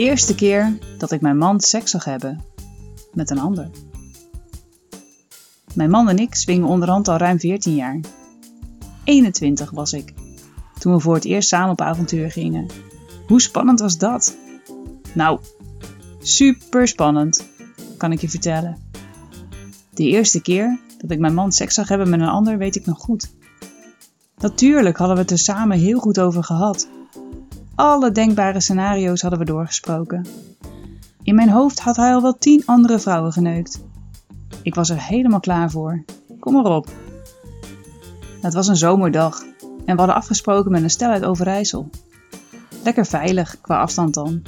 eerste keer dat ik mijn man seks zag hebben met een ander. Mijn man en ik zwingen onderhand al ruim 14 jaar. 21 was ik, toen we voor het eerst samen op avontuur gingen. Hoe spannend was dat? Nou, super spannend, kan ik je vertellen. De eerste keer dat ik mijn man seks zag hebben met een ander weet ik nog goed. Natuurlijk hadden we het er samen heel goed over gehad. Alle denkbare scenario's hadden we doorgesproken. In mijn hoofd had hij al wel tien andere vrouwen geneukt. Ik was er helemaal klaar voor. Kom maar op. Het was een zomerdag en we hadden afgesproken met een stel uit Overijssel. Lekker veilig, qua afstand dan.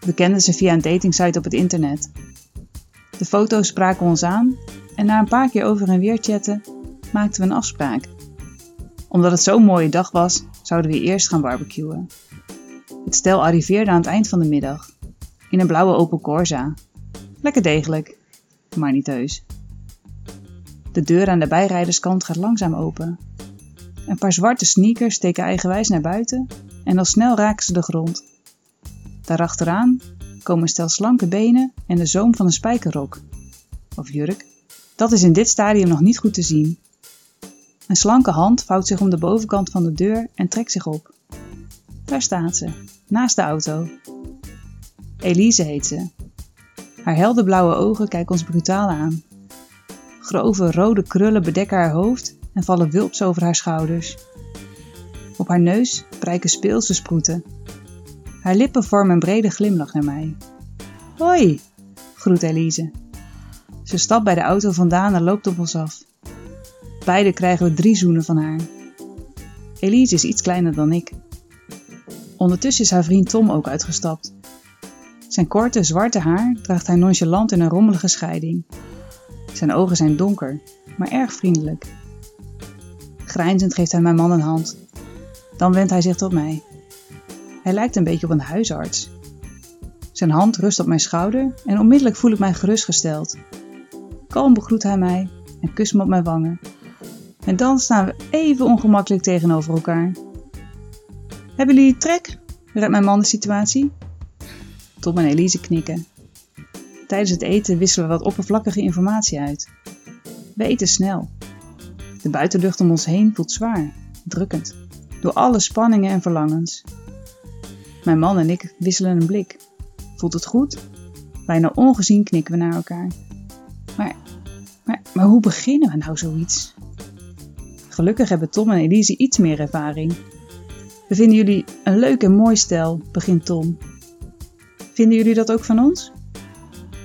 We kenden ze via een datingsite op het internet. De foto's spraken ons aan en na een paar keer over en weer chatten maakten we een afspraak. Omdat het zo'n mooie dag was, zouden we eerst gaan barbecuen. Het stel arriveerde aan het eind van de middag. In een blauwe Opel Corsa. Lekker degelijk, maar niet heus. De deur aan de bijrijderskant gaat langzaam open. Een paar zwarte sneakers steken eigenwijs naar buiten en al snel raken ze de grond. Daarachteraan komen een stel slanke benen en de zoom van een spijkerrok. Of jurk. Dat is in dit stadium nog niet goed te zien. Een slanke hand vouwt zich om de bovenkant van de deur en trekt zich op. Daar staat ze, naast de auto. Elise heet ze. Haar helderblauwe ogen kijken ons brutaal aan. Grove rode krullen bedekken haar hoofd en vallen wulps over haar schouders. Op haar neus prijken speelse sproeten. Haar lippen vormen een brede glimlach naar mij. Hoi, groet Elise. Ze stapt bij de auto vandaan en loopt op ons af. Beiden krijgen we drie zoenen van haar. Elise is iets kleiner dan ik. Ondertussen is haar vriend Tom ook uitgestapt. Zijn korte, zwarte haar draagt hij nonchalant in een rommelige scheiding. Zijn ogen zijn donker, maar erg vriendelijk. Grijnzend geeft hij mijn man een hand. Dan wendt hij zich tot mij. Hij lijkt een beetje op een huisarts. Zijn hand rust op mijn schouder en onmiddellijk voel ik mij gerustgesteld. Kalm begroet hij mij en kust me op mijn wangen. En dan staan we even ongemakkelijk tegenover elkaar. Hebben jullie trek? redt mijn man de situatie. Tom en Elise knikken. Tijdens het eten wisselen we wat oppervlakkige informatie uit. We eten snel. De buitenlucht om ons heen voelt zwaar, drukkend, door alle spanningen en verlangens. Mijn man en ik wisselen een blik. Voelt het goed? Bijna ongezien knikken we naar elkaar. Maar, maar, maar hoe beginnen we nou zoiets? Gelukkig hebben Tom en Elise iets meer ervaring. We vinden jullie een leuk en mooi stel, begint Tom. Vinden jullie dat ook van ons?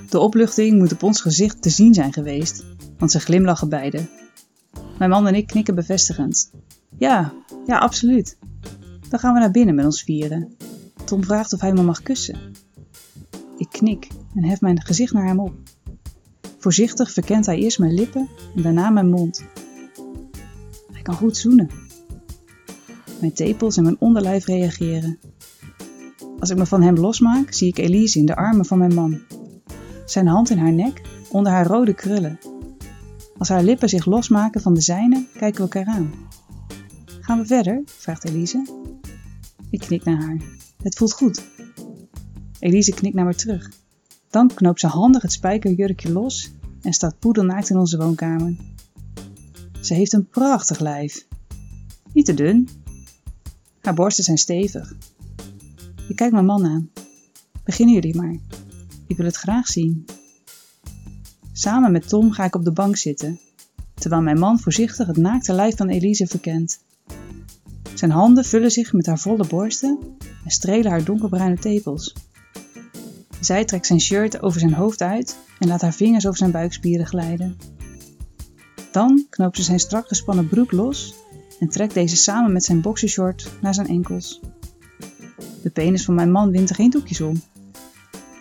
De opluchting moet op ons gezicht te zien zijn geweest, want ze glimlachen beide. Mijn man en ik knikken bevestigend. Ja, ja, absoluut. Dan gaan we naar binnen met ons vieren. Tom vraagt of hij me mag kussen. Ik knik en hef mijn gezicht naar hem op. Voorzichtig verkent hij eerst mijn lippen en daarna mijn mond. Hij kan goed zoenen. Mijn tepels en mijn onderlijf reageren. Als ik me van hem losmaak, zie ik Elise in de armen van mijn man. Zijn hand in haar nek, onder haar rode krullen. Als haar lippen zich losmaken van de zijne, kijken we elkaar aan. Gaan we verder? vraagt Elise. Ik knik naar haar. Het voelt goed. Elise knikt naar me terug. Dan knoopt ze handig het spijkerjurkje los en staat poedelnaakt in onze woonkamer. Ze heeft een prachtig lijf. Niet te dun. Haar borsten zijn stevig. Ik kijk mijn man aan. Beginnen jullie maar. Ik wil het graag zien. Samen met Tom ga ik op de bank zitten, terwijl mijn man voorzichtig het naakte lijf van Elise verkent. Zijn handen vullen zich met haar volle borsten en strelen haar donkerbruine tepels. Zij trekt zijn shirt over zijn hoofd uit en laat haar vingers over zijn buikspieren glijden. Dan knoopt ze zijn strak gespannen broek los en trekt deze samen met zijn boxershort naar zijn enkels. De penis van mijn man wint er geen doekjes om.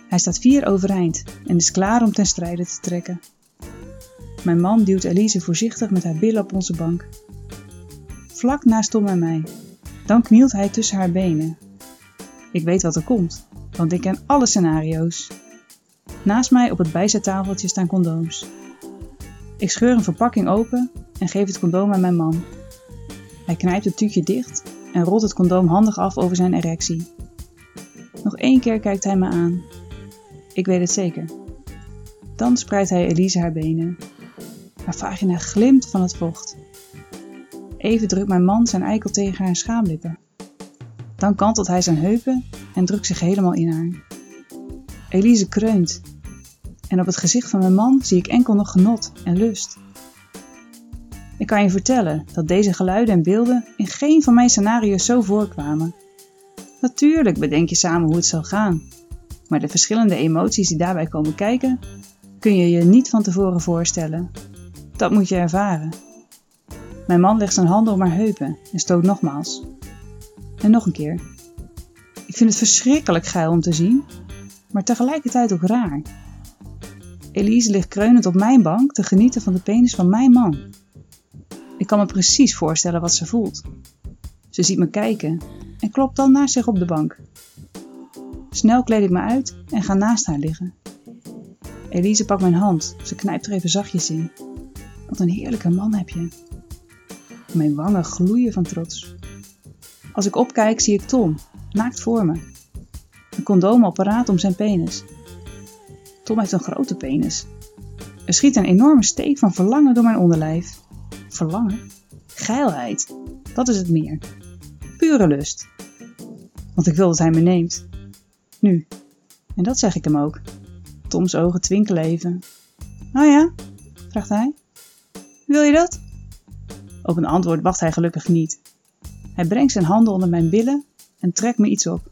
Hij staat vier overeind en is klaar om ten strijde te trekken. Mijn man duwt Elise voorzichtig met haar billen op onze bank. Vlak naast Tom en mij. Dan knielt hij tussen haar benen. Ik weet wat er komt, want ik ken alle scenario's. Naast mij op het bijzettafeltje staan condooms. Ik scheur een verpakking open en geef het condoom aan mijn man. Hij knijpt het tuutje dicht en rolt het condoom handig af over zijn erectie. Nog één keer kijkt hij me aan. Ik weet het zeker. Dan spreidt hij Elise haar benen. Haar vagina glimt van het vocht. Even drukt mijn man zijn eikel tegen haar schaamlippen. Dan kantelt hij zijn heupen en drukt zich helemaal in haar. Elise kreunt. En op het gezicht van mijn man zie ik enkel nog genot en lust. Ik kan je vertellen dat deze geluiden en beelden in geen van mijn scenario's zo voorkwamen. Natuurlijk bedenk je samen hoe het zal gaan, maar de verschillende emoties die daarbij komen kijken, kun je je niet van tevoren voorstellen. Dat moet je ervaren. Mijn man legt zijn handen om haar heupen en stoot nogmaals. En nog een keer. Ik vind het verschrikkelijk geil om te zien, maar tegelijkertijd ook raar. Elise ligt kreunend op mijn bank te genieten van de penis van mijn man. Ik kan me precies voorstellen wat ze voelt. Ze ziet me kijken en klopt dan naast zich op de bank. Snel kleed ik me uit en ga naast haar liggen. Elise pakt mijn hand, ze knijpt er even zachtjes in. Wat een heerlijke man heb je. Mijn wangen gloeien van trots. Als ik opkijk zie ik Tom, naakt voor me. Een condoomapparaat om zijn penis. Tom heeft een grote penis. Er schiet een enorme steek van verlangen door mijn onderlijf. Verlangen? Geilheid. Dat is het meer. Pure lust. Want ik wil dat hij me neemt. Nu. En dat zeg ik hem ook. Toms ogen twinkelen even. Oh ja? vraagt hij. Wil je dat? Op een antwoord wacht hij gelukkig niet. Hij brengt zijn handen onder mijn billen en trekt me iets op.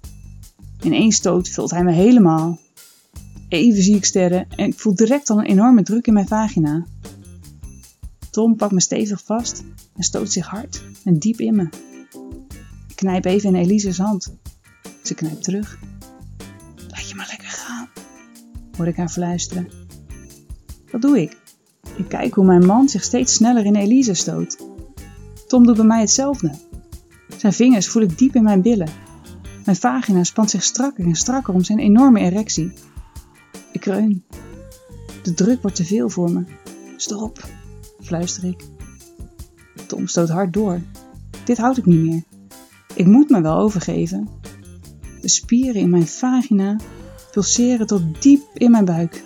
In één stoot vult hij me helemaal. Even zie ik sterren en ik voel direct al een enorme druk in mijn vagina. Tom pakt me stevig vast en stoot zich hard en diep in me. Ik knijp even in Elise's hand. Ze knijpt terug. Laat je maar lekker gaan, hoor ik haar fluisteren. Wat doe ik? Ik kijk hoe mijn man zich steeds sneller in Elise stoot. Tom doet bij mij hetzelfde. Zijn vingers voel ik diep in mijn billen. Mijn vagina spant zich strakker en strakker om zijn enorme erectie. Ik. De druk wordt te veel voor me. Stop, fluister ik. Tom stoot hard door. Dit houd ik niet meer. Ik moet me wel overgeven. De spieren in mijn vagina pulseren tot diep in mijn buik.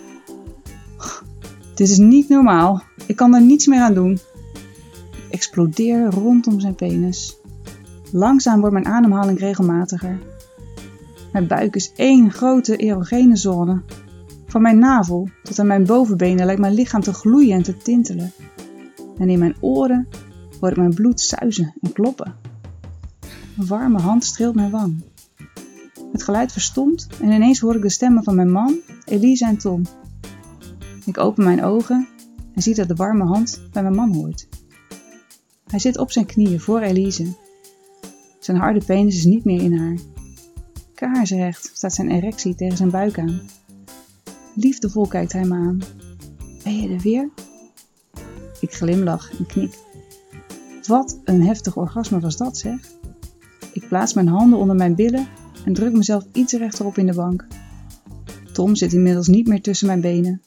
Dit is niet normaal. Ik kan er niets meer aan doen. Ik explodeer rondom zijn penis. Langzaam wordt mijn ademhaling regelmatiger. Mijn buik is één grote erogene zone. Van mijn navel tot aan mijn bovenbenen lijkt mijn lichaam te gloeien en te tintelen. En in mijn oren hoor ik mijn bloed suizen en kloppen. Een warme hand streelt mijn wang. Het geluid verstomt en ineens hoor ik de stemmen van mijn man, Elise en Tom. Ik open mijn ogen en zie dat de warme hand bij mijn man hoort. Hij zit op zijn knieën voor Elise. Zijn harde penis is niet meer in haar. Kaarsrecht staat zijn erectie tegen zijn buik aan. Liefdevol kijkt hij me aan. Ben je er weer? Ik glimlach en knik. Wat een heftig orgasme was dat, zeg. Ik plaats mijn handen onder mijn billen en druk mezelf iets rechterop in de bank. Tom zit inmiddels niet meer tussen mijn benen.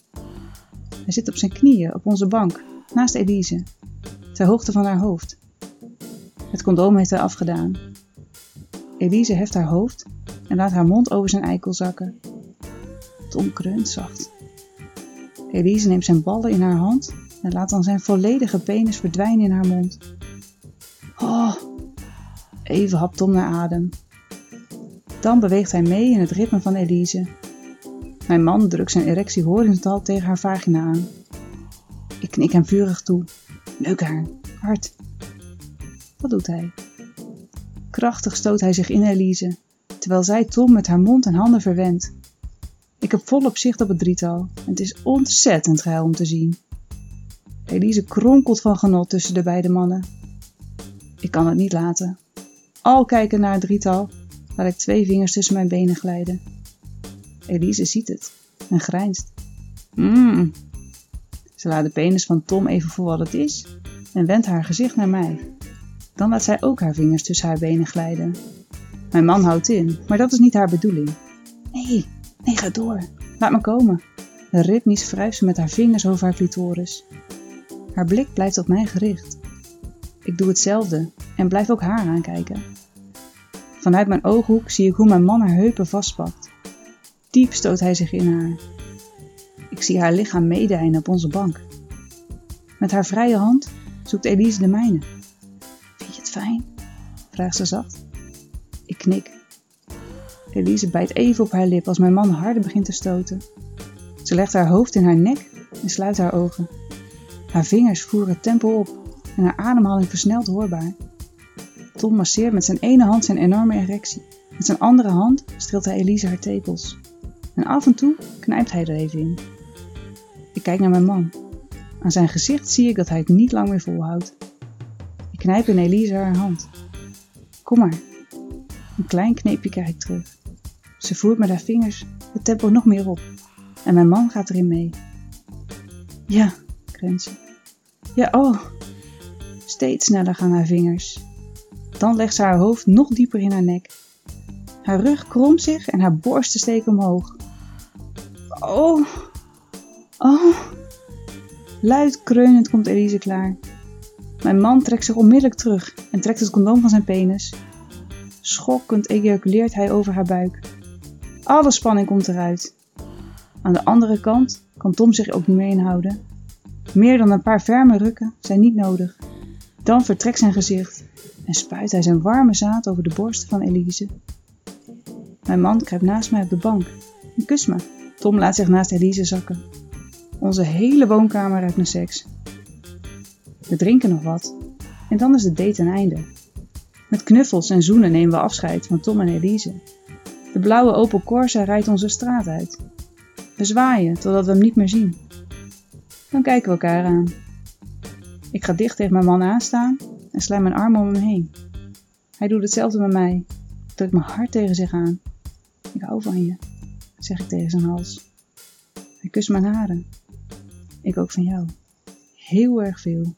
Hij zit op zijn knieën op onze bank, naast Elise, ter hoogte van haar hoofd. Het condoom heeft hij afgedaan. Elise heft haar hoofd en laat haar mond over zijn eikel zakken. Tom kreunt zacht. Elise neemt zijn ballen in haar hand en laat dan zijn volledige penis verdwijnen in haar mond. Oh, even hapt Tom naar adem. Dan beweegt hij mee in het ritme van Elise. Mijn man drukt zijn erectie horizontaal tegen haar vagina aan. Ik knik hem vurig toe. Leuk haar, hard. Wat doet hij? Krachtig stoot hij zich in Elise, terwijl zij Tom met haar mond en handen verwendt. Ik heb volop zicht op het drietal en het is ontzettend geil om te zien. Elise kronkelt van genot tussen de beide mannen. Ik kan het niet laten. Al kijken naar het drietal, laat ik twee vingers tussen mijn benen glijden. Elise ziet het en grijnst. Mmm. Ze laat de penis van Tom even voor wat het is en wendt haar gezicht naar mij. Dan laat zij ook haar vingers tussen haar benen glijden. Mijn man houdt in, maar dat is niet haar bedoeling. Nee, nee, ga door. Laat me komen. Ritmisch wrijft ze met haar vingers over haar clitoris. Haar blik blijft op mij gericht. Ik doe hetzelfde en blijf ook haar aankijken. Vanuit mijn ooghoek zie ik hoe mijn man haar heupen vastpakt. Diep stoot hij zich in haar. Ik zie haar lichaam meedijnen op onze bank. Met haar vrije hand zoekt Elise de mijne. Vind je het fijn? vraagt ze zacht. Ik knik. Elise bijt even op haar lip als mijn man harder begint te stoten. Ze legt haar hoofd in haar nek en sluit haar ogen. Haar vingers voeren het tempo op en haar ademhaling versnelt hoorbaar. Tom masseert met zijn ene hand zijn enorme erectie. Met zijn andere hand streelt hij Elise haar tepels. En af en toe knijpt hij er even in. Ik kijk naar mijn man. Aan zijn gezicht zie ik dat hij het niet lang meer volhoudt. Ik knijp in Elise haar hand. Kom maar. Een klein kneepje krijg ik terug. Ze voert met haar vingers het tempo nog meer op. En mijn man gaat erin mee. Ja, ze. Ja, oh. Steeds sneller gaan haar vingers. Dan legt ze haar hoofd nog dieper in haar nek. Haar rug kromt zich en haar borsten steken omhoog. Oh. Oh. Luid kreunend komt Elise klaar. Mijn man trekt zich onmiddellijk terug en trekt het condoom van zijn penis. Schokkend ejaculeert hij over haar buik. Alle spanning komt eruit. Aan de andere kant kan Tom zich ook niet meer inhouden. Meer dan een paar ferme rukken zijn niet nodig. Dan vertrekt zijn gezicht en spuit hij zijn warme zaad over de borsten van Elise. Mijn man kruipt naast mij op de bank en kust me. Tom laat zich naast Elise zakken. Onze hele woonkamer ruikt naar seks. We drinken nog wat en dan is de date ten einde. Met knuffels en zoenen nemen we afscheid van Tom en Elise. De blauwe Opel Corsa rijdt onze straat uit. We zwaaien totdat we hem niet meer zien. Dan kijken we elkaar aan. Ik ga dicht tegen mijn man aanstaan en sla mijn armen om hem heen. Hij doet hetzelfde met mij, drukt me hard tegen zich aan. Ik hou van je, zeg ik tegen zijn hals. Hij kust mijn haren. Ik ook van jou. Heel erg veel.